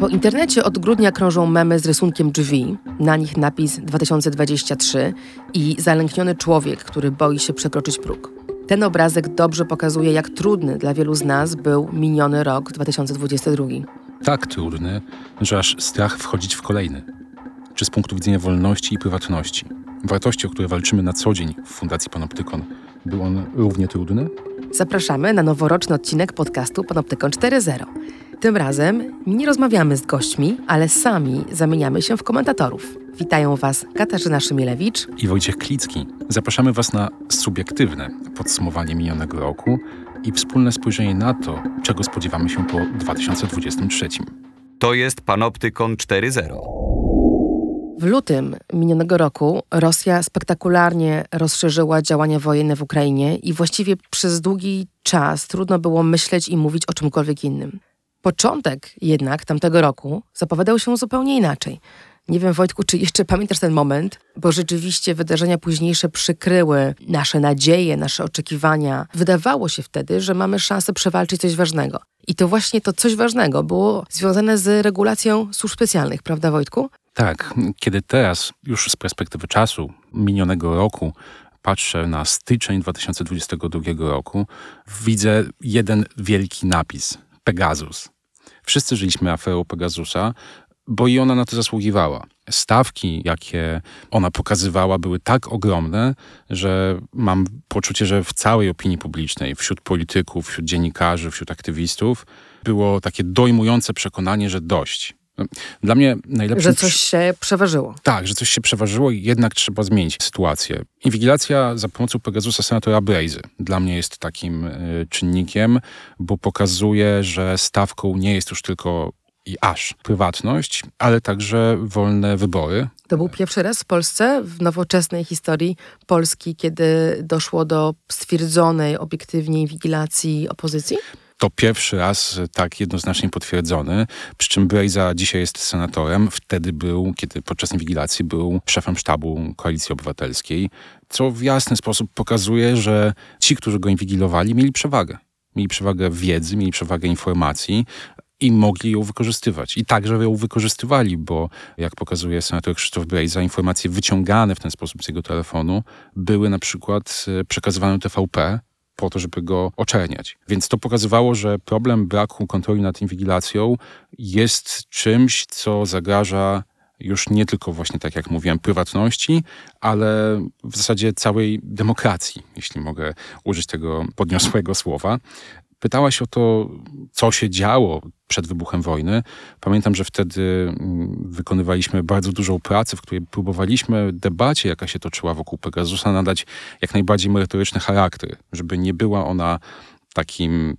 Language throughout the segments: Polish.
Po internecie od grudnia krążą memy z rysunkiem drzwi, na nich napis 2023 i zalękniony człowiek, który boi się przekroczyć próg. Ten obrazek dobrze pokazuje, jak trudny dla wielu z nas był miniony rok 2022. Tak trudny, że aż strach wchodzić w kolejny. Czy z punktu widzenia wolności i prywatności, wartości, o które walczymy na co dzień w Fundacji Panoptykon, był on równie trudny? Zapraszamy na noworoczny odcinek podcastu Panoptykon 4.0. Tym razem nie rozmawiamy z gośćmi, ale sami zamieniamy się w komentatorów. Witają Was Katarzyna Szymilewicz i Wojciech Klicki. Zapraszamy Was na subiektywne podsumowanie minionego roku i wspólne spojrzenie na to, czego spodziewamy się po 2023. To jest Panoptykon 4.0. W lutym minionego roku Rosja spektakularnie rozszerzyła działania wojenne w Ukrainie i właściwie przez długi czas trudno było myśleć i mówić o czymkolwiek innym. Początek jednak tamtego roku zapowiadał się zupełnie inaczej. Nie wiem, Wojtku, czy jeszcze pamiętasz ten moment, bo rzeczywiście wydarzenia późniejsze przykryły nasze nadzieje, nasze oczekiwania. Wydawało się wtedy, że mamy szansę przewalczyć coś ważnego. I to właśnie to coś ważnego było związane z regulacją służb specjalnych, prawda, Wojtku? Tak, kiedy teraz, już z perspektywy czasu minionego roku, patrzę na styczeń 2022 roku, widzę jeden wielki napis Pegasus. Wszyscy żyliśmy aferą Pegasusa, bo i ona na to zasługiwała. Stawki, jakie ona pokazywała, były tak ogromne, że mam poczucie, że w całej opinii publicznej, wśród polityków, wśród dziennikarzy, wśród aktywistów, było takie dojmujące przekonanie, że dość. Dla mnie najlepsze. Że coś się przeważyło. Tak, że coś się przeważyło i jednak trzeba zmienić sytuację. Inwigilacja za pomocą Pegasusa senatora Brazy dla mnie jest takim y, czynnikiem, bo pokazuje, że stawką nie jest już tylko i aż prywatność, ale także wolne wybory. To był pierwszy raz w Polsce, w nowoczesnej historii Polski, kiedy doszło do stwierdzonej obiektywnie inwigilacji opozycji? To pierwszy raz tak jednoznacznie potwierdzony, przy czym Brejza dzisiaj jest senatorem, wtedy był, kiedy podczas inwigilacji był szefem sztabu Koalicji Obywatelskiej, co w jasny sposób pokazuje, że ci, którzy go inwigilowali, mieli przewagę. Mieli przewagę wiedzy, mieli przewagę informacji, i mogli ją wykorzystywać. I także ją wykorzystywali, bo jak pokazuje senator Krzysztof Brejza, informacje wyciągane w ten sposób z jego telefonu były na przykład e, przekazywane TVP, po to, żeby go oczerniać. Więc to pokazywało, że problem braku kontroli nad inwigilacją jest czymś, co zagraża już nie tylko właśnie tak jak mówiłem, prywatności, ale w zasadzie całej demokracji, jeśli mogę użyć tego podniosłego słowa. Pytałaś o to, co się działo przed wybuchem wojny. Pamiętam, że wtedy mm, wykonywaliśmy bardzo dużą pracę, w której próbowaliśmy debacie, jaka się toczyła wokół Pegasusa, nadać jak najbardziej merytoryczny charakter, żeby nie była ona takim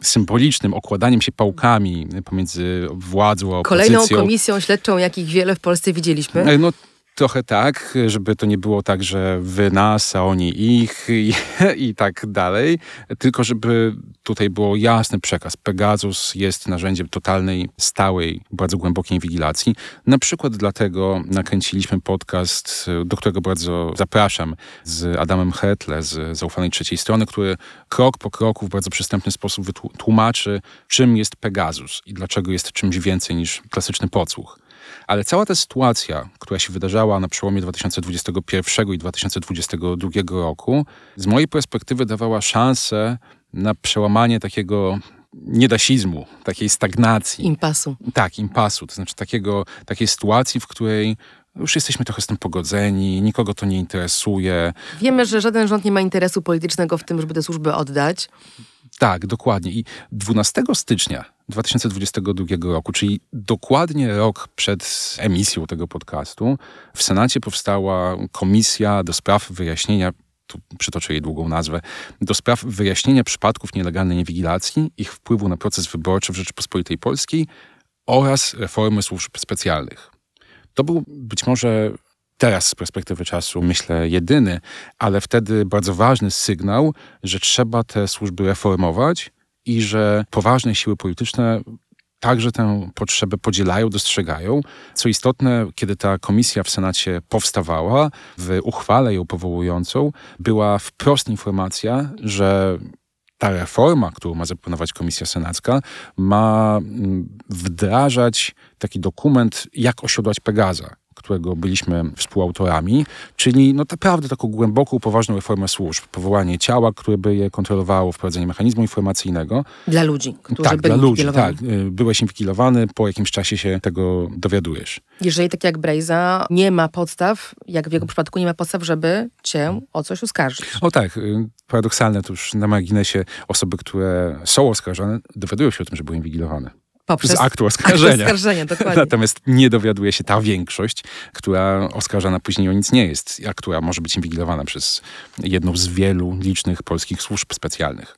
symbolicznym okładaniem się pałkami pomiędzy władzą a opozycją. Kolejną komisją śledczą, jakich wiele w Polsce widzieliśmy. E, no trochę tak, żeby to nie było tak, że wy nas, a oni ich i, i tak dalej, tylko żeby tutaj było jasny przekaz. Pegasus jest narzędziem totalnej, stałej, bardzo głębokiej inwigilacji. Na przykład dlatego nakręciliśmy podcast, do którego bardzo zapraszam, z Adamem Hetle z Zaufanej Trzeciej Strony, który krok po kroku w bardzo przystępny sposób tłumaczy, czym jest Pegasus i dlaczego jest czymś więcej niż klasyczny podsłuch. Ale cała ta sytuacja, która się wydarzała na przełomie 2021 i 2022 roku, z mojej perspektywy dawała szansę na przełamanie takiego niedasizmu, takiej stagnacji. Impasu. Tak, impasu. To znaczy takiego, takiej sytuacji, w której już jesteśmy trochę z tym pogodzeni, nikogo to nie interesuje. Wiemy, że żaden rząd nie ma interesu politycznego w tym, żeby te służby oddać. Tak, dokładnie. I 12 stycznia 2022 roku, czyli dokładnie rok przed emisją tego podcastu, w Senacie powstała komisja do spraw wyjaśnienia tu przytoczę jej długą nazwę, do spraw wyjaśnienia przypadków nielegalnej inwigilacji, ich wpływu na proces wyborczy w Rzeczypospolitej Polskiej oraz reformy służb specjalnych. To był być może teraz z perspektywy czasu myślę jedyny, ale wtedy bardzo ważny sygnał, że trzeba te służby reformować i że poważne siły polityczne także tę potrzebę podzielają, dostrzegają. Co istotne, kiedy ta komisja w Senacie powstawała, w uchwale ją powołującą była wprost informacja, że ta reforma, którą ma zaproponować Komisja Senacka, ma mm, wdrażać taki dokument, jak osiodłać Pegaza którego byliśmy współautorami, czyli no naprawdę taką głęboką, poważną reformę służb. Powołanie ciała, które by je kontrolowało, wprowadzenie mechanizmu informacyjnego. Dla ludzi, którzy tak, byli dla ludzi, tak. Y, Byłeś inwigilowany, po jakimś czasie się tego dowiadujesz. Jeżeli tak jak Brejza, nie ma podstaw, jak w jego przypadku nie ma podstaw, żeby cię o coś oskarżyć. O tak, y, paradoksalne to już na marginesie osoby, które są oskarżone, dowiadują się o tym, że były inwigilowane. Poprzez Z aktu oskarżenia. oskarżenia, dokładnie. Natomiast nie dowiaduje się ta większość, która oskarżana później o nic nie jest, a która może być inwigilowana przez jedną z wielu licznych polskich służb specjalnych.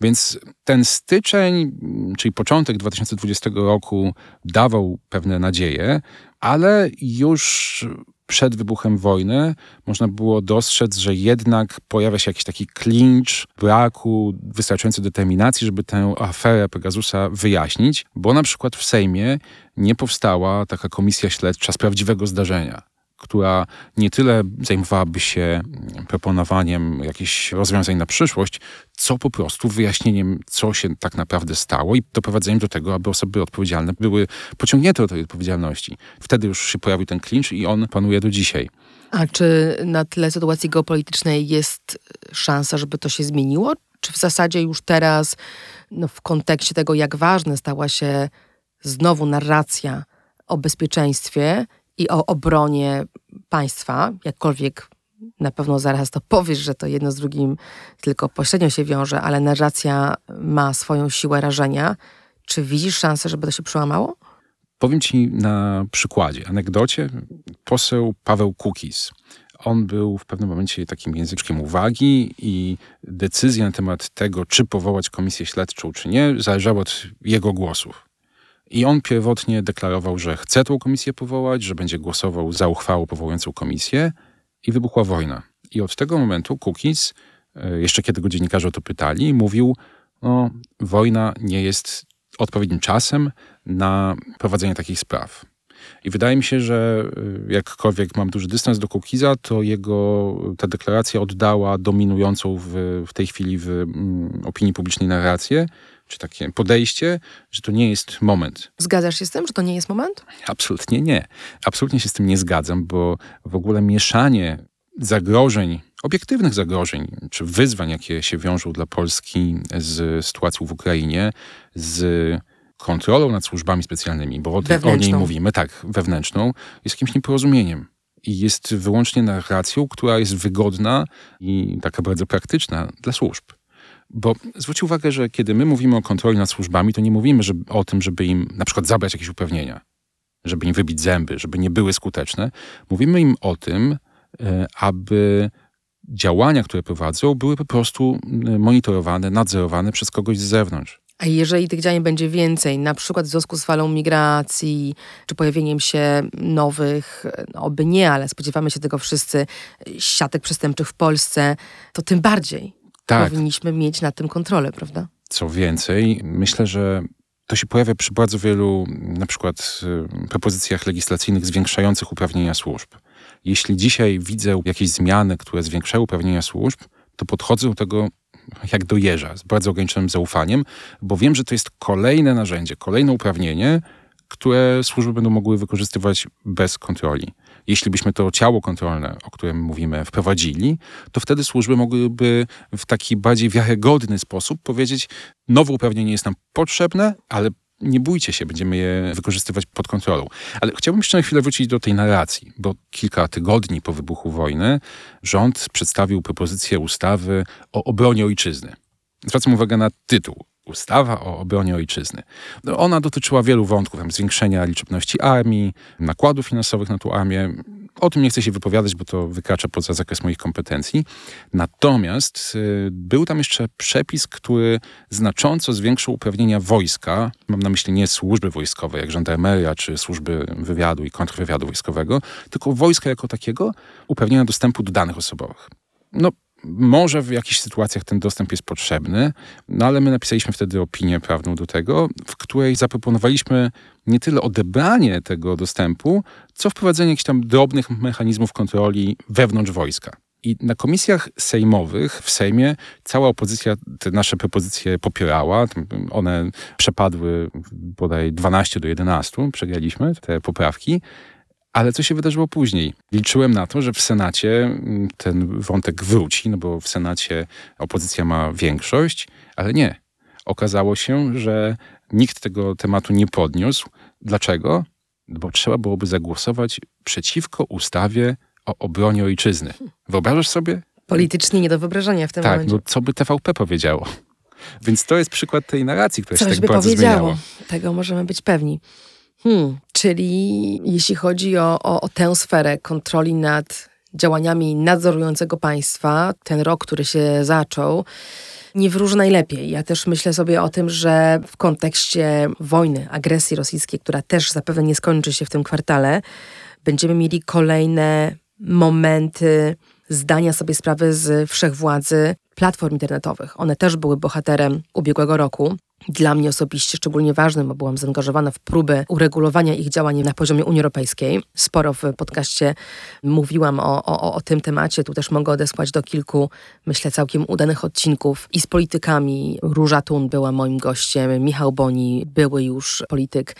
Więc ten styczeń, czyli początek 2020 roku, dawał pewne nadzieje, ale już przed wybuchem wojny można było dostrzec, że jednak pojawia się jakiś taki klincz braku wystarczającej determinacji, żeby tę aferę Pegasusa wyjaśnić, bo na przykład w Sejmie nie powstała taka komisja śledcza z prawdziwego zdarzenia która nie tyle zajmowałaby się proponowaniem jakichś rozwiązań na przyszłość, co po prostu wyjaśnieniem, co się tak naprawdę stało i doprowadzeniem do tego, aby osoby odpowiedzialne były pociągnięte do tej odpowiedzialności. Wtedy już się pojawił ten klincz i on panuje do dzisiaj. A czy na tle sytuacji geopolitycznej jest szansa, żeby to się zmieniło? Czy w zasadzie już teraz, no, w kontekście tego, jak ważna stała się znowu narracja o bezpieczeństwie i o obronie państwa, jakkolwiek na pewno zaraz to powiesz, że to jedno z drugim tylko pośrednio się wiąże, ale narracja ma swoją siłę rażenia. Czy widzisz szansę, żeby to się przełamało? Powiem ci na przykładzie, anegdocie, poseł Paweł Kukis. On był w pewnym momencie takim języczkiem uwagi i decyzja na temat tego, czy powołać komisję śledczą, czy nie, zależała od jego głosów. I on pierwotnie deklarował, że chce tą komisję powołać, że będzie głosował za uchwałą powołującą komisję i wybuchła wojna. I od tego momentu Kukiz, e, jeszcze kiedy go dziennikarze o to pytali, mówił, no wojna nie jest odpowiednim czasem na prowadzenie takich spraw. I wydaje mi się, że e, jakkolwiek mam duży dystans do Kukiza, to jego ta deklaracja oddała dominującą w, w tej chwili w mm, opinii publicznej narrację, czy takie podejście, że to nie jest moment. Zgadzasz się z tym, że to nie jest moment? Absolutnie nie. Absolutnie się z tym nie zgadzam, bo w ogóle mieszanie zagrożeń, obiektywnych zagrożeń, czy wyzwań, jakie się wiążą dla Polski z sytuacją w Ukrainie, z kontrolą nad służbami specjalnymi, bo o, tym, o niej mówimy, tak, wewnętrzną, jest jakimś nieporozumieniem. I jest wyłącznie narracją, która jest wygodna i taka bardzo praktyczna dla służb. Bo zwróć uwagę, że kiedy my mówimy o kontroli nad służbami, to nie mówimy żeby, o tym, żeby im na przykład zabrać jakieś uprawnienia, żeby im wybić zęby, żeby nie były skuteczne. Mówimy im o tym, e, aby działania, które prowadzą, były po prostu monitorowane, nadzorowane przez kogoś z zewnątrz. A jeżeli tych działań będzie więcej, na przykład w związku z falą migracji, czy pojawieniem się nowych, no oby nie, ale spodziewamy się tego wszyscy, siatek przestępczych w Polsce, to tym bardziej tak. powinniśmy mieć nad tym kontrolę, prawda? Co więcej, myślę, że to się pojawia przy bardzo wielu na przykład y, propozycjach legislacyjnych zwiększających uprawnienia służb. Jeśli dzisiaj widzę jakieś zmiany, które zwiększają uprawnienia służb, to podchodzę do tego jak do jeża, z bardzo ograniczonym zaufaniem, bo wiem, że to jest kolejne narzędzie, kolejne uprawnienie, które służby będą mogły wykorzystywać bez kontroli. Jeśli byśmy to ciało kontrolne, o którym mówimy, wprowadzili, to wtedy służby mogłyby w taki bardziej wiarygodny sposób powiedzieć: nowe uprawnienie jest nam potrzebne, ale nie bójcie się, będziemy je wykorzystywać pod kontrolą. Ale chciałbym jeszcze na chwilę wrócić do tej narracji, bo kilka tygodni po wybuchu wojny rząd przedstawił propozycję ustawy o obronie ojczyzny. Zwracam uwagę na tytuł ustawa o obronie ojczyzny. No, ona dotyczyła wielu wątków, tam zwiększenia liczebności armii, nakładów finansowych na tą armię. O tym nie chcę się wypowiadać, bo to wykracza poza zakres moich kompetencji. Natomiast y, był tam jeszcze przepis, który znacząco zwiększył uprawnienia wojska. Mam na myśli nie służby wojskowe, jak żandarmeria czy służby wywiadu i kontrwywiadu wojskowego, tylko wojska jako takiego uprawnienia dostępu do danych osobowych. No, może w jakichś sytuacjach ten dostęp jest potrzebny, no ale my napisaliśmy wtedy opinię prawną do tego, w której zaproponowaliśmy nie tyle odebranie tego dostępu, co wprowadzenie jakichś tam drobnych mechanizmów kontroli wewnątrz wojska. I na komisjach sejmowych w Sejmie cała opozycja te nasze propozycje popierała. One przepadły bodaj 12 do 11, przegraliśmy te poprawki. Ale co się wydarzyło później? Liczyłem na to, że w Senacie mm, ten wątek wróci, no bo w Senacie opozycja ma większość, ale nie. Okazało się, że nikt tego tematu nie podniósł. Dlaczego? Bo trzeba byłoby zagłosować przeciwko ustawie o obronie ojczyzny. Wyobrażasz sobie? Politycznie nie do wyobrażenia w tym tak, momencie. no co by TVP powiedziało? Więc to jest przykład tej narracji, która Coś się tak by bardzo powiedziało. zmieniała. Tego możemy być pewni. Hmm, czyli jeśli chodzi o, o, o tę sferę kontroli nad działaniami nadzorującego państwa, ten rok, który się zaczął, nie wróży najlepiej. Ja też myślę sobie o tym, że w kontekście wojny, agresji rosyjskiej, która też zapewne nie skończy się w tym kwartale, będziemy mieli kolejne momenty zdania sobie sprawy z wszechwładzy platform internetowych. One też były bohaterem ubiegłego roku. Dla mnie osobiście szczególnie ważnym, bo byłam zaangażowana w próbę uregulowania ich działań na poziomie Unii Europejskiej. Sporo w podcaście mówiłam o, o, o tym temacie. Tu też mogę odesłać do kilku, myślę, całkiem udanych odcinków i z politykami. Róża Tun była moim gościem, Michał Boni, były już polityk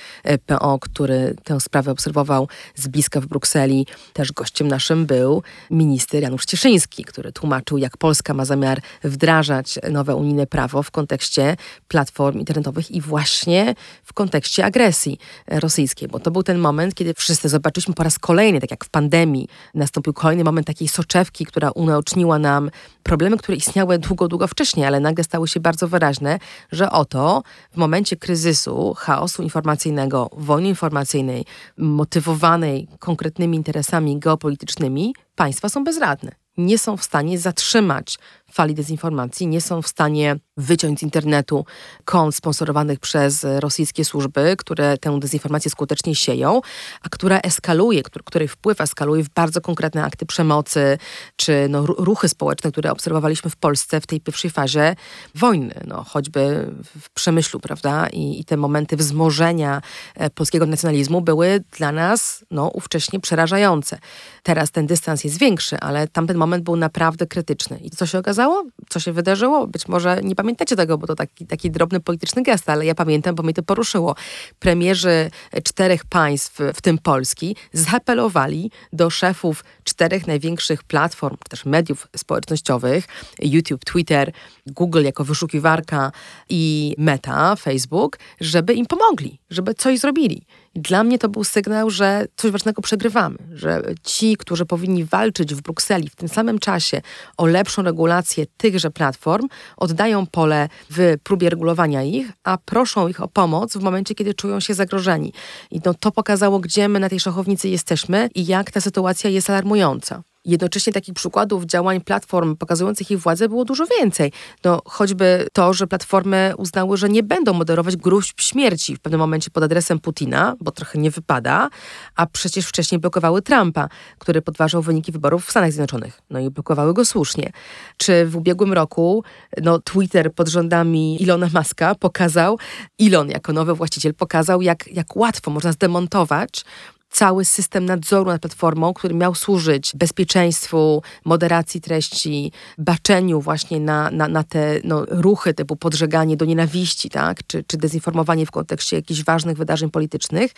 PO, który tę sprawę obserwował z bliska w Brukseli. Też gościem naszym był minister Janusz Cieszyński, który tłumaczył, jak Polska ma zamiar wdrażać nowe unijne prawo w kontekście platform internetowych i właśnie w kontekście agresji rosyjskiej, bo to był ten moment, kiedy wszyscy zobaczyliśmy po raz kolejny, tak jak w pandemii, nastąpił kolejny moment takiej soczewki, która unaoczniła nam problemy, które istniały długo, długo wcześniej, ale nagle stały się bardzo wyraźne, że oto w momencie kryzysu, chaosu informacyjnego, wojny informacyjnej, motywowanej konkretnymi interesami geopolitycznymi, państwa są bezradne. Nie są w stanie zatrzymać fali dezinformacji, nie są w stanie wyciąć z internetu kont sponsorowanych przez rosyjskie służby, które tę dezinformację skutecznie sieją, a która eskaluje, której wpływ eskaluje w bardzo konkretne akty przemocy, czy no, ruchy społeczne, które obserwowaliśmy w Polsce w tej pierwszej fazie wojny, no, choćby w Przemyślu, prawda? I, i te momenty wzmożenia e, polskiego nacjonalizmu były dla nas no, ówcześnie przerażające. Teraz ten dystans jest większy, ale tamten moment był naprawdę krytyczny. I co się okazało? Co się wydarzyło? Być może nie pamiętacie tego, bo to taki, taki drobny polityczny gest, ale ja pamiętam, bo mnie to poruszyło. Premierzy czterech państw, w tym Polski, zaapelowali do szefów czterech największych platform, czy też mediów społecznościowych, YouTube, Twitter, Google jako wyszukiwarka i Meta, Facebook, żeby im pomogli, żeby coś zrobili. Dla mnie to był sygnał, że coś ważnego przegrywamy, że ci, którzy powinni walczyć w Brukseli w tym samym czasie o lepszą regulację tychże platform, oddają pole w próbie regulowania ich, a proszą ich o pomoc w momencie, kiedy czują się zagrożeni. I no, to pokazało, gdzie my na tej szachownicy jesteśmy i jak ta sytuacja jest alarmująca. Jednocześnie takich przykładów działań platform pokazujących ich władzę było dużo więcej. No, choćby to, że platformy uznały, że nie będą moderować gruźb śmierci w pewnym momencie pod adresem Putina, bo trochę nie wypada, a przecież wcześniej blokowały Trumpa, który podważał wyniki wyborów w Stanach Zjednoczonych. No i blokowały go słusznie. Czy w ubiegłym roku no, Twitter pod rządami Ilona Maska pokazał, Elon jako nowy właściciel pokazał, jak, jak łatwo można zdemontować cały system nadzoru nad platformą, który miał służyć bezpieczeństwu, moderacji treści, baczeniu właśnie na, na, na te no, ruchy typu podżeganie do nienawiści, tak? czy, czy dezinformowanie w kontekście jakichś ważnych wydarzeń politycznych.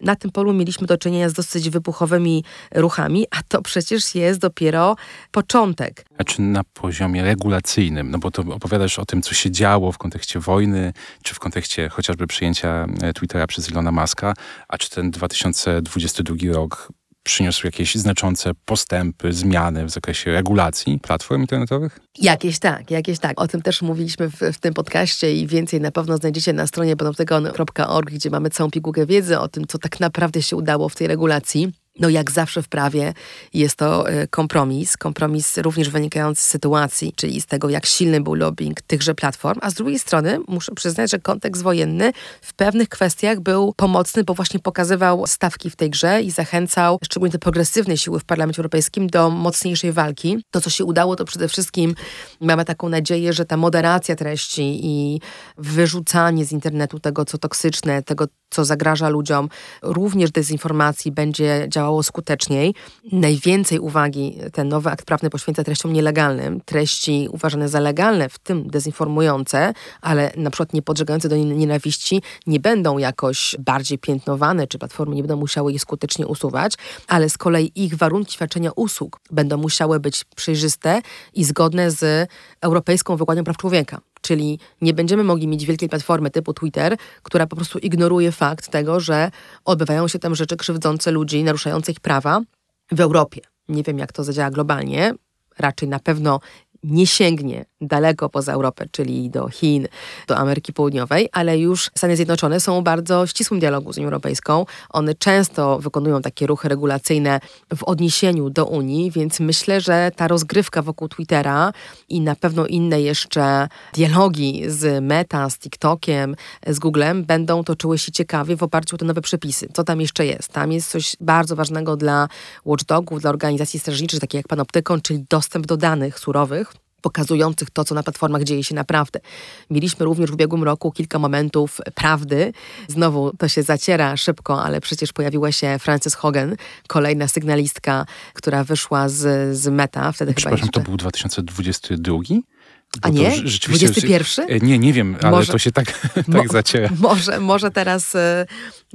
Na tym polu mieliśmy do czynienia z dosyć wybuchowymi ruchami, a to przecież jest dopiero początek. A czy na poziomie regulacyjnym? No bo to opowiadasz o tym, co się działo w kontekście wojny, czy w kontekście chociażby przyjęcia e, Twittera przez Ilona Maska, a czy ten 2020 2022 rok przyniósł jakieś znaczące postępy, zmiany w zakresie regulacji platform internetowych? Jakieś tak, jakieś tak. O tym też mówiliśmy w, w tym podcaście i więcej na pewno znajdziecie na stronie panoptygon.org, gdzie mamy całą pigułkę wiedzy o tym, co tak naprawdę się udało w tej regulacji. No jak zawsze w prawie jest to e, kompromis, kompromis również wynikający z sytuacji, czyli z tego, jak silny był lobbying tychże platform, a z drugiej strony muszę przyznać, że kontekst wojenny w pewnych kwestiach był pomocny, bo właśnie pokazywał stawki w tej grze i zachęcał szczególnie te progresywne siły w Parlamencie Europejskim do mocniejszej walki. To, co się udało, to przede wszystkim mamy taką nadzieję, że ta moderacja treści i wyrzucanie z internetu tego, co toksyczne, tego, co zagraża ludziom, również dezinformacji będzie działało działało skuteczniej. Najwięcej uwagi ten nowy akt prawny poświęca treściom nielegalnym. Treści uważane za legalne, w tym dezinformujące, ale na przykład nie podżegające do nienawiści, nie będą jakoś bardziej piętnowane, czy platformy nie będą musiały je skutecznie usuwać, ale z kolei ich warunki świadczenia usług będą musiały być przejrzyste i zgodne z Europejską Wykładnią Praw Człowieka. Czyli nie będziemy mogli mieć wielkiej platformy typu Twitter, która po prostu ignoruje fakt tego, że odbywają się tam rzeczy krzywdzące ludzi, naruszające ich prawa w Europie. Nie wiem, jak to zadziała globalnie. Raczej na pewno nie sięgnie daleko poza Europę, czyli do Chin, do Ameryki Południowej, ale już Stany Zjednoczone są bardzo ścisłym dialogu z Unią Europejską. One często wykonują takie ruchy regulacyjne w odniesieniu do Unii, więc myślę, że ta rozgrywka wokół Twittera i na pewno inne jeszcze dialogi z Meta, z TikTokiem, z Googlem będą toczyły się ciekawie w oparciu o te nowe przepisy. Co tam jeszcze jest? Tam jest coś bardzo ważnego dla watchdogów, dla organizacji strażniczych, takich jak Panoptykon, czyli dostęp do danych surowych, pokazujących to, co na platformach dzieje się naprawdę. Mieliśmy również w ubiegłym roku kilka momentów prawdy. Znowu to się zaciera szybko, ale przecież pojawiła się Frances Hogan, kolejna sygnalistka, która wyszła z, z Meta. Wtedy Przepraszam, chyba jeszcze... to był 2022? A nie? 21? E, Nie, nie wiem, ale może, to się tak, tak mo, zaciera. Może, może, teraz, e,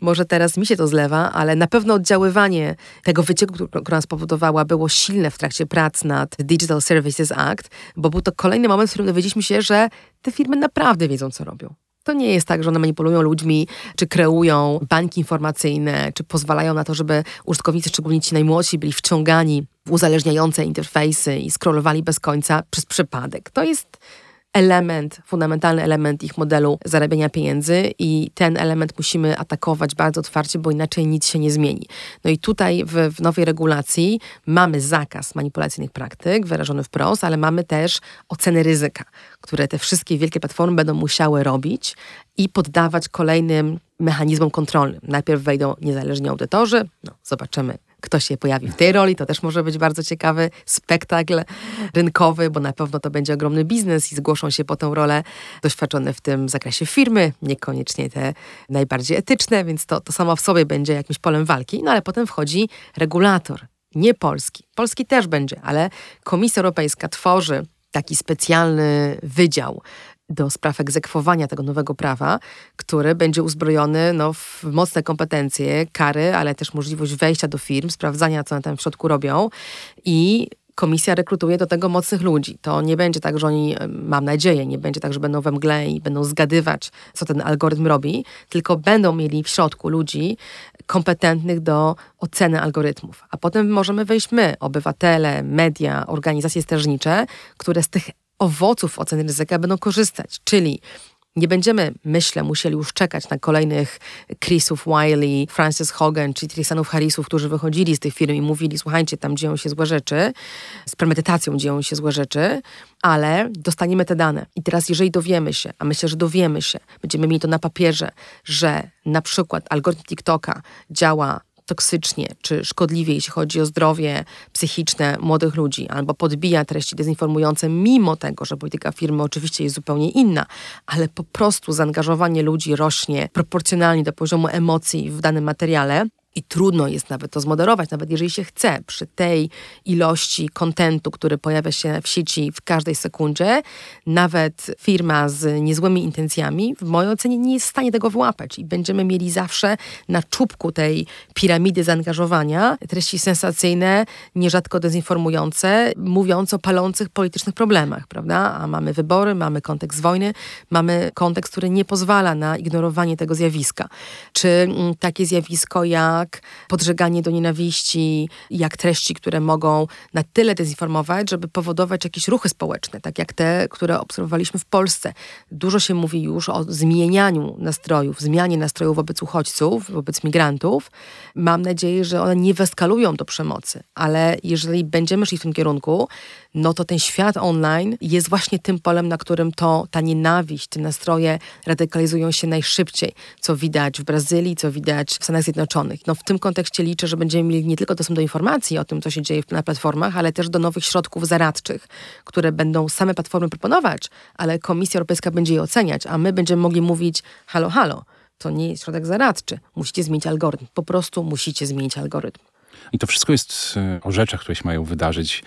może teraz mi się to zlewa, ale na pewno oddziaływanie tego wycieku, która spowodowała, było silne w trakcie prac nad Digital Services Act, bo był to kolejny moment, w którym dowiedzieliśmy się, że te firmy naprawdę wiedzą, co robią. To nie jest tak, że one manipulują ludźmi, czy kreują bańki informacyjne, czy pozwalają na to, żeby użytkownicy, szczególnie ci najmłodsi, byli wciągani w uzależniające interfejsy i scrollowali bez końca przez przypadek. To jest element, fundamentalny element ich modelu zarabiania pieniędzy i ten element musimy atakować bardzo otwarcie, bo inaczej nic się nie zmieni. No i tutaj w, w nowej regulacji mamy zakaz manipulacyjnych praktyk wyrażony wprost, ale mamy też oceny ryzyka, które te wszystkie wielkie platformy będą musiały robić i poddawać kolejnym mechanizmom kontrolnym. Najpierw wejdą niezależni audytorzy, no, zobaczymy, kto się pojawi w tej roli. To też może być bardzo ciekawy spektakl rynkowy, bo na pewno to będzie ogromny biznes i zgłoszą się po tę rolę doświadczone w tym zakresie firmy, niekoniecznie te najbardziej etyczne, więc to, to samo w sobie będzie jakimś polem walki. No ale potem wchodzi regulator, nie polski. Polski też będzie, ale Komisja Europejska tworzy taki specjalny wydział do spraw egzekwowania tego nowego prawa, który będzie uzbrojony no, w mocne kompetencje, kary, ale też możliwość wejścia do firm, sprawdzania, co one tam w środku robią i komisja rekrutuje do tego mocnych ludzi. To nie będzie tak, że oni, mam nadzieję, nie będzie tak, że będą we mgle i będą zgadywać, co ten algorytm robi, tylko będą mieli w środku ludzi kompetentnych do oceny algorytmów. A potem możemy wejść my, obywatele, media, organizacje strażnicze, które z tych owoców oceny ryzyka będą korzystać. Czyli nie będziemy, myślę, musieli już czekać na kolejnych Chrisów Wiley, Francis Hogan czy Tristanów Harrisów, którzy wychodzili z tych firm i mówili, słuchajcie, tam dzieją się złe rzeczy, z premedytacją dzieją się złe rzeczy, ale dostaniemy te dane. I teraz, jeżeli dowiemy się, a myślę, że dowiemy się, będziemy mieli to na papierze, że na przykład algorytm TikToka działa toksycznie czy szkodliwie, jeśli chodzi o zdrowie psychiczne młodych ludzi, albo podbija treści dezinformujące, mimo tego, że polityka firmy oczywiście jest zupełnie inna, ale po prostu zaangażowanie ludzi rośnie proporcjonalnie do poziomu emocji w danym materiale, i trudno jest nawet to zmoderować, nawet jeżeli się chce, przy tej ilości kontentu, który pojawia się w sieci w każdej sekundzie, nawet firma z niezłymi intencjami, w mojej ocenie, nie jest w stanie tego wyłapać i będziemy mieli zawsze na czubku tej piramidy zaangażowania treści sensacyjne, nierzadko dezinformujące, mówiące o palących politycznych problemach, prawda? A mamy wybory, mamy kontekst wojny, mamy kontekst, który nie pozwala na ignorowanie tego zjawiska. Czy mm, takie zjawisko jak jak podżeganie do nienawiści, jak treści, które mogą na tyle dezinformować, żeby powodować jakieś ruchy społeczne, tak jak te, które obserwowaliśmy w Polsce. Dużo się mówi już o zmienianiu nastrojów, zmianie nastrojów wobec uchodźców, wobec migrantów. Mam nadzieję, że one nie weskalują do przemocy, ale jeżeli będziemy szli w tym kierunku, no to ten świat online jest właśnie tym polem, na którym to ta nienawiść, te nastroje radykalizują się najszybciej, co widać w Brazylii, co widać w Stanach Zjednoczonych. No w tym kontekście liczę, że będziemy mieli nie tylko dostęp do informacji o tym, co się dzieje na platformach, ale też do nowych środków zaradczych, które będą same platformy proponować, ale Komisja Europejska będzie je oceniać, a my będziemy mogli mówić halo, halo, to nie jest środek zaradczy. Musicie zmienić algorytm. Po prostu musicie zmienić algorytm. I to wszystko jest e, o rzeczach, które się mają wydarzyć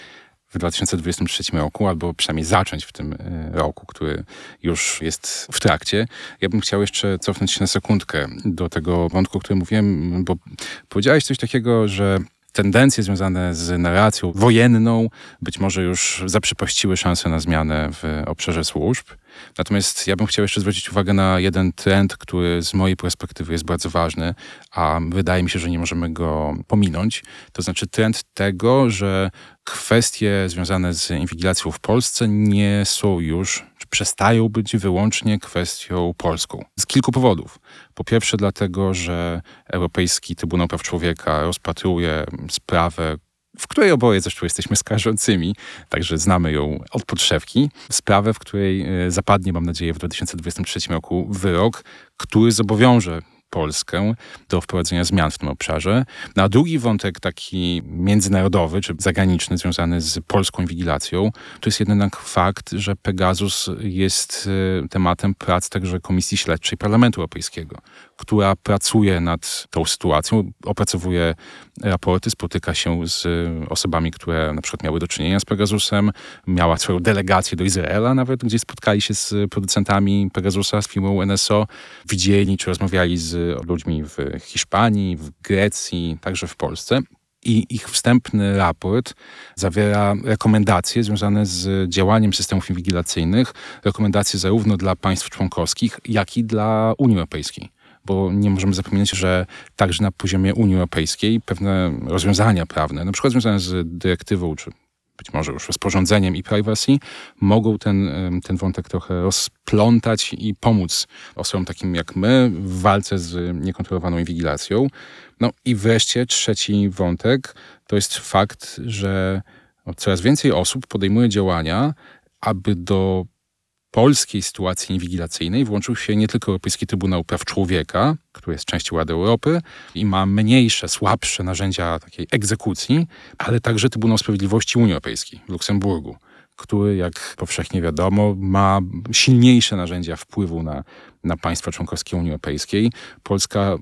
w 2023 roku, albo przynajmniej zacząć w tym e, roku, który już jest w trakcie. Ja bym chciał jeszcze cofnąć się na sekundkę do tego wątku, o którym mówiłem, bo powiedziałeś coś takiego, że tendencje związane z narracją wojenną być może już zaprzepaściły szansę na zmianę w obszarze służb. Natomiast ja bym chciał jeszcze zwrócić uwagę na jeden trend, który z mojej perspektywy jest bardzo ważny, a wydaje mi się, że nie możemy go pominąć. To znaczy trend tego, że kwestie związane z inwigilacją w Polsce nie są już, czy przestają być wyłącznie kwestią polską. Z kilku powodów. Po pierwsze, dlatego, że Europejski Trybunał Praw Człowieka rozpatruje sprawę, w której oboje zresztą jesteśmy skarżącymi, także znamy ją od podszewki. Sprawę, w której e, zapadnie, mam nadzieję, w 2023 roku wyrok, który zobowiąże Polskę do wprowadzenia zmian w tym obszarze. No, a drugi wątek taki międzynarodowy czy zagraniczny związany z polską inwigilacją to jest jednak fakt, że Pegasus jest e, tematem prac także Komisji Śledczej Parlamentu Europejskiego, która pracuje nad tą sytuacją, opracowuje raporty, spotyka się z osobami, które na przykład miały do czynienia z Pegasusem, miała swoją delegację do Izraela nawet, gdzie spotkali się z producentami Pegasusa, z firmą NSO, widzieli czy rozmawiali z ludźmi w Hiszpanii, w Grecji, także w Polsce. I ich wstępny raport zawiera rekomendacje związane z działaniem systemów inwigilacyjnych, rekomendacje zarówno dla państw członkowskich, jak i dla Unii Europejskiej bo nie możemy zapominać, że także na poziomie Unii Europejskiej pewne rozwiązania prawne, na przykład związane z dyrektywą, czy być może już rozporządzeniem i privacy, mogą ten, ten wątek trochę rozplątać i pomóc osobom takim jak my w walce z niekontrolowaną inwigilacją. No i wreszcie trzeci wątek to jest fakt, że coraz więcej osób podejmuje działania, aby do polskiej sytuacji inwigilacyjnej włączył się nie tylko Europejski Trybunał Praw Człowieka, który jest częścią Rady Europy i ma mniejsze, słabsze narzędzia takiej egzekucji, ale także Trybunał Sprawiedliwości Unii Europejskiej w Luksemburgu, który, jak powszechnie wiadomo, ma silniejsze narzędzia wpływu na, na państwa członkowskie Unii Europejskiej. Polska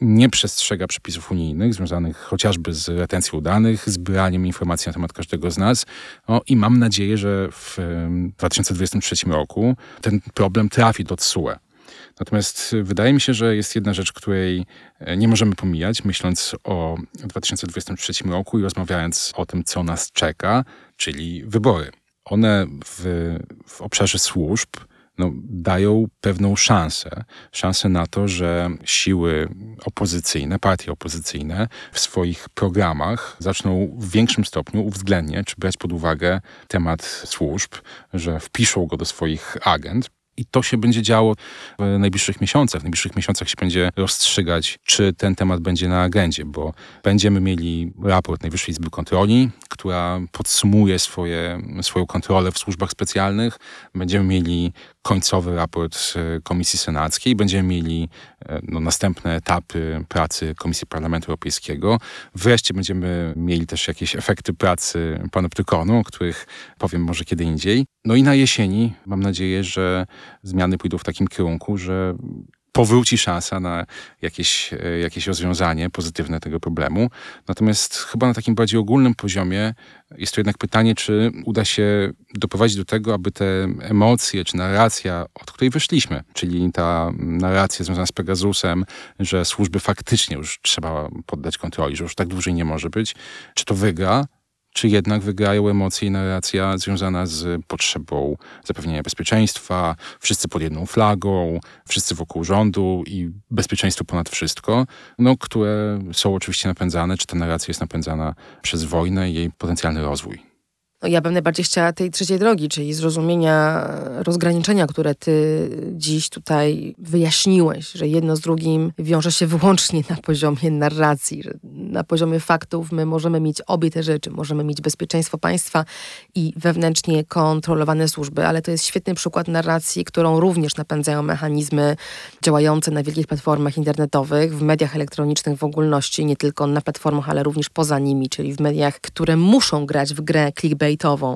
nie przestrzega przepisów unijnych związanych chociażby z retencją danych, zbieraniem informacji na temat każdego z nas. No, I mam nadzieję, że w 2023 roku ten problem trafi do TSUE. Natomiast wydaje mi się, że jest jedna rzecz, której e, nie możemy pomijać, myśląc o 2023 roku i rozmawiając o tym, co nas czeka, czyli wybory. One w, w obszarze służb no, dają pewną szansę. Szansę na to, że siły opozycyjne, partie opozycyjne w swoich programach zaczną w większym stopniu uwzględniać czy brać pod uwagę temat służb, że wpiszą go do swoich agent. I to się będzie działo w najbliższych miesiącach. W najbliższych miesiącach się będzie rozstrzygać, czy ten temat będzie na agendzie, bo będziemy mieli raport Najwyższej Izby Kontroli, która podsumuje swoje, swoją kontrolę w służbach specjalnych. Będziemy mieli końcowy raport e, Komisji Senackiej. Będziemy mieli e, no, następne etapy pracy Komisji Parlamentu Europejskiego. Wreszcie będziemy mieli też jakieś efekty pracy panoptykonu, o których powiem może kiedy indziej. No i na jesieni mam nadzieję, że zmiany pójdą w takim kierunku, że powróci szansa na jakieś, e, jakieś rozwiązanie pozytywne tego problemu. Natomiast chyba na takim bardziej ogólnym poziomie jest to jednak pytanie, czy uda się doprowadzić do tego, aby te emocje czy narracja, od której wyszliśmy, czyli ta narracja związana z Pegasusem, że służby faktycznie już trzeba poddać kontroli, że już tak dłużej nie może być, czy to wygra, czy jednak wygrają emocje i narracja związana z potrzebą zapewnienia bezpieczeństwa, wszyscy pod jedną flagą, wszyscy wokół rządu i bezpieczeństwo ponad wszystko, no, które są oczywiście napędzane, czy ta narracja jest napędzana przez wojnę i jej potencjalny rozwój. No ja bym najbardziej chciała tej trzeciej drogi, czyli zrozumienia rozgraniczenia, które ty dziś tutaj wyjaśniłeś, że jedno z drugim wiąże się wyłącznie na poziomie narracji, że na poziomie faktów my możemy mieć obie te rzeczy. Możemy mieć bezpieczeństwo państwa i wewnętrznie kontrolowane służby, ale to jest świetny przykład narracji, którą również napędzają mechanizmy działające na wielkich platformach internetowych, w mediach elektronicznych w ogólności, nie tylko na platformach, ale również poza nimi, czyli w mediach, które muszą grać w grę clickbait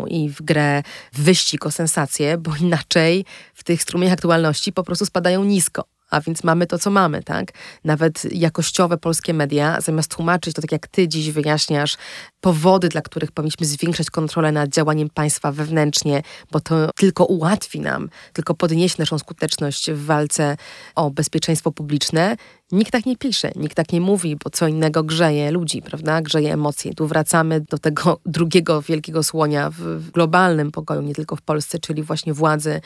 i w grę wyścig o sensację, bo inaczej w tych strumieniach aktualności po prostu spadają nisko a więc mamy to, co mamy, tak? Nawet jakościowe polskie media, zamiast tłumaczyć to tak jak ty dziś wyjaśniasz, powody, dla których powinniśmy zwiększać kontrolę nad działaniem państwa wewnętrznie, bo to tylko ułatwi nam, tylko podniesie naszą skuteczność w walce o bezpieczeństwo publiczne. Nikt tak nie pisze, nikt tak nie mówi, bo co innego grzeje ludzi, prawda? Grzeje emocje. Tu wracamy do tego drugiego wielkiego słonia w, w globalnym pokoju, nie tylko w Polsce, czyli właśnie władzy,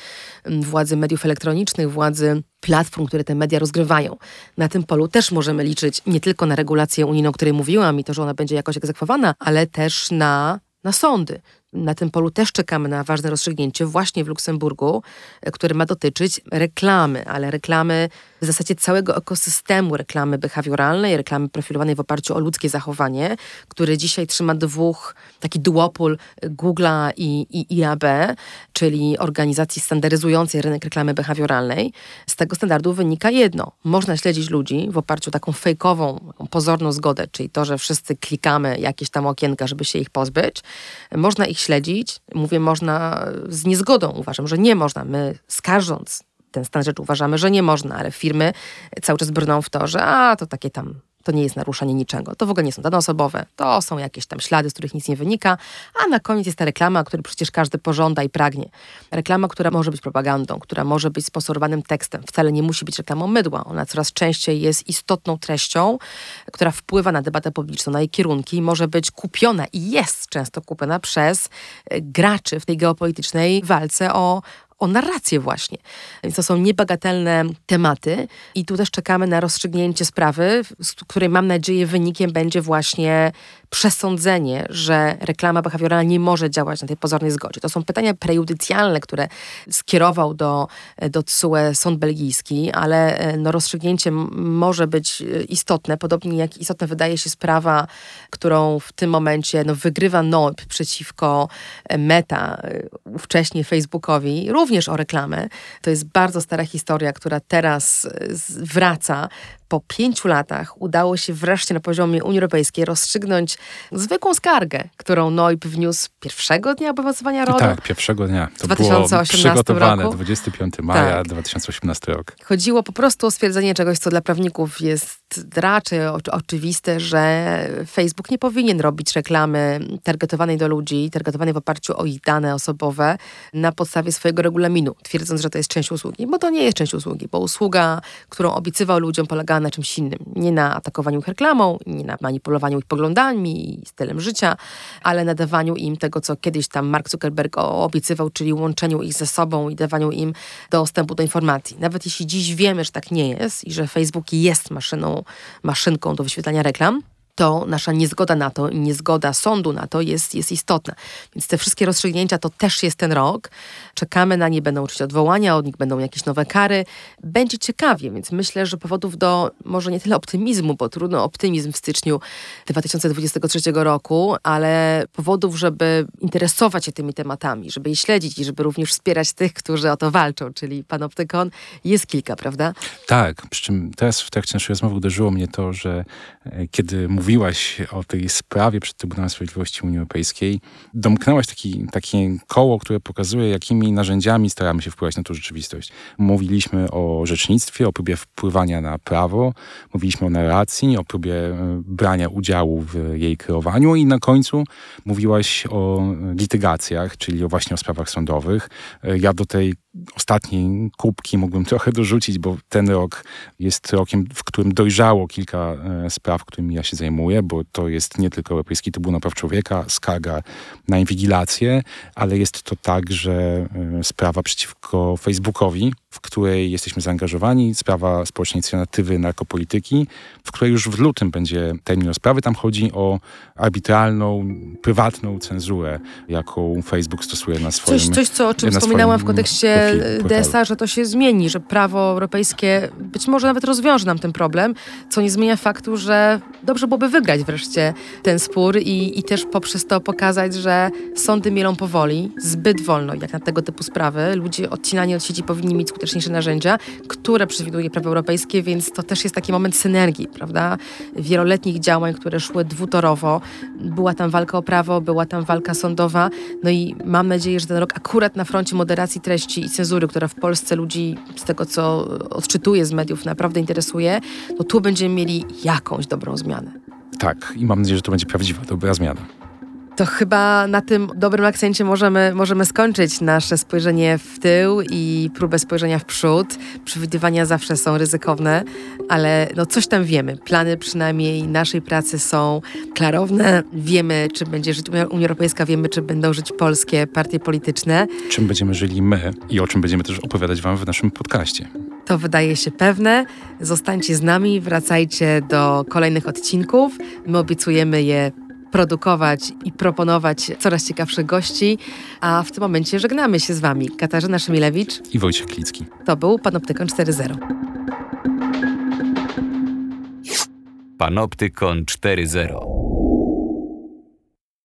władzy mediów elektronicznych, władzy platform, które te media rozgrywają. Na tym polu też możemy liczyć nie tylko na regulację unijną, o której mówiłam i to, że ona będzie jakoś egzekwowana, ale też na, na sądy. Na tym polu też czekamy na ważne rozstrzygnięcie właśnie w Luksemburgu, e, które ma dotyczyć reklamy, ale reklamy w zasadzie całego ekosystemu reklamy behawioralnej, reklamy profilowanej w oparciu o ludzkie zachowanie, który dzisiaj trzyma dwóch, taki duopól Google'a i, i IAB, czyli organizacji standaryzującej rynek reklamy behawioralnej. Z tego standardu wynika jedno. Można śledzić ludzi w oparciu o taką fejkową, pozorną zgodę, czyli to, że wszyscy klikamy jakieś tam okienka, żeby się ich pozbyć. Można ich śledzić. Mówię, można z niezgodą. Uważam, że nie można. My skarżąc ten stan rzeczy uważamy, że nie można, ale firmy cały czas brną w to, że a, to takie tam to nie jest naruszanie niczego. To w ogóle nie są dane osobowe, to są jakieś tam ślady, z których nic nie wynika, a na koniec jest ta reklama, której przecież każdy pożąda i pragnie. Reklama, która może być propagandą, która może być sponsorowanym tekstem, wcale nie musi być reklamą mydła. Ona coraz częściej jest istotną treścią, która wpływa na debatę publiczną, na jej kierunki i może być kupiona i jest często kupiona przez graczy w tej geopolitycznej walce o, o narrację właśnie. Więc to są niebagatelne tematy i tu też czekamy na rozstrzygnięcie sprawy, z której mam nadzieję wynikiem będzie właśnie przesądzenie, że reklama behawioralna nie może działać na tej pozornej zgodzie. To są pytania prejudycjalne, które skierował do, do TSUE sąd belgijski, ale e, no, rozstrzygnięcie może być e, istotne, podobnie jak istotna wydaje się sprawa, którą w tym momencie no, wygrywa NOIP przeciwko e, Meta, ówcześnie Facebookowi, również o reklamę. To jest bardzo stara historia, która teraz wraca po pięciu latach udało się wreszcie na poziomie Unii Europejskiej rozstrzygnąć zwykłą skargę, którą NOIP wniósł pierwszego dnia obowiązywania RODO. Tak, pierwszego dnia. To 2018 było przygotowane, roku. 25 maja Tak. 2018 rok. Chodziło po prostu o stwierdzenie czegoś, co dla prawników jest raczej oczywiste, że Facebook nie powinien robić reklamy targetowanej do ludzi, targetowanej w oparciu o ich dane osobowe na podstawie swojego regulaminu, twierdząc, że to jest część usługi, bo to nie jest część usługi, bo usługa, którą obiecywał ludziom, polegała na czymś innym. Nie na atakowaniu ich reklamą, nie na manipulowaniu ich poglądami i stylem życia, ale na dawaniu im tego, co kiedyś tam Mark Zuckerberg obiecywał, czyli łączeniu ich ze sobą i dawaniu im dostępu do informacji. Nawet jeśli dziś wiemy, że tak nie jest i że Facebook jest maszyną, maszynką do wyświetlania reklam, to nasza niezgoda na to i niezgoda sądu na to jest, jest istotna. Więc te wszystkie rozstrzygnięcia to też jest ten rok. Czekamy na nie, będą oczywiście odwołania, od nich będą jakieś nowe kary. Będzie ciekawie, więc myślę, że powodów do może nie tyle optymizmu, bo trudno optymizm w styczniu 2023 roku, ale powodów, żeby interesować się tymi tematami, żeby je śledzić i żeby również wspierać tych, którzy o to walczą, czyli Panoptykon, jest kilka, prawda? Tak, przy czym teraz w trakcie naszej rozmowy uderzyło mnie to, że e, kiedy mówiłaś o tej sprawie przed Trybunałem Sprawiedliwości Unii Europejskiej, domknęłaś taki, takie koło, które pokazuje, jakimi narzędziami staramy się wpływać na tą rzeczywistość. Mówiliśmy o rzecznictwie, o próbie wpływania na prawo, mówiliśmy o narracji, o próbie e, brania udziału w jej kreowaniu i na końcu mówiłaś o litygacjach, czyli właśnie o sprawach sądowych. E, Ja do tej ostatniej kubki mógłbym trochę dorzucić, bo ten rok jest rokiem, w którym dojrzało kilka e, spraw, którymi ja się zajmuję, bo to jest nie tylko Europejski Trybunał Praw Człowieka, skarga na inwigilację, ale jest to także e, sprawa przeciwko Facebookowi, w której jesteśmy zaangażowani, sprawa społecznej inicjatywy narkopolityki, w której już w lutym będzie termin rozprawy. Tam chodzi o arbitralną, prywatną cenzurę, jaką Facebook stosuje na swoim Coś, coś co, o czym na wspominałam w kontekście. DSA, że to się zmieni, że prawo europejskie być może nawet rozwiąże nam ten problem, co nie zmienia faktu, że dobrze byłoby wygrać wreszcie ten spór i, i też poprzez to pokazać, że sądy mielą powoli, zbyt wolno, jak na tego typu sprawy. Ludzie odcinani od sieci powinni mieć skuteczne najskuteczniejsze narzędzia, które przewiduje prawo europejskie, więc to też jest taki moment synergii, prawda? Wieloletnich działań, które szły dwutorowo. Była tam walka o prawo, była tam walka sądowa, no i mam nadzieję, że ten rok akurat na froncie moderacji treści i cenzury, która w Polsce ludzi, z tego co odczytuję z mediów, naprawdę interesuje, to tu będziemy mieli jakąś dobrą zmianę. Tak, i mam nadzieję, że to będzie prawdziwa, dobra zmiana. To chyba na tym dobrym akcencie możemy, możemy skończyć nasze spojrzenie w tył i próbę spojrzenia w przód. Przewidywania zawsze są ryzykowne, ale no coś tam wiemy. Plany przynajmniej naszej pracy są klarowne. Wiemy, czy będzie żyć Unia Europejska, wiemy, czy będą żyć polskie partie polityczne. Czym będziemy żyli my i o czym będziemy też opowiadać wam w naszym podcaście. To wydaje się pewne. Zostańcie z nami, wracajcie do kolejnych odcinków. My obiecujemy je produkować i proponować coraz ciekawszych gości. A w tym momencie żegnamy się z Wami. Katarzyna Szymilewicz. I Wojciech Klicki. To był Panoptykon 4.0. Panoptykon 4.0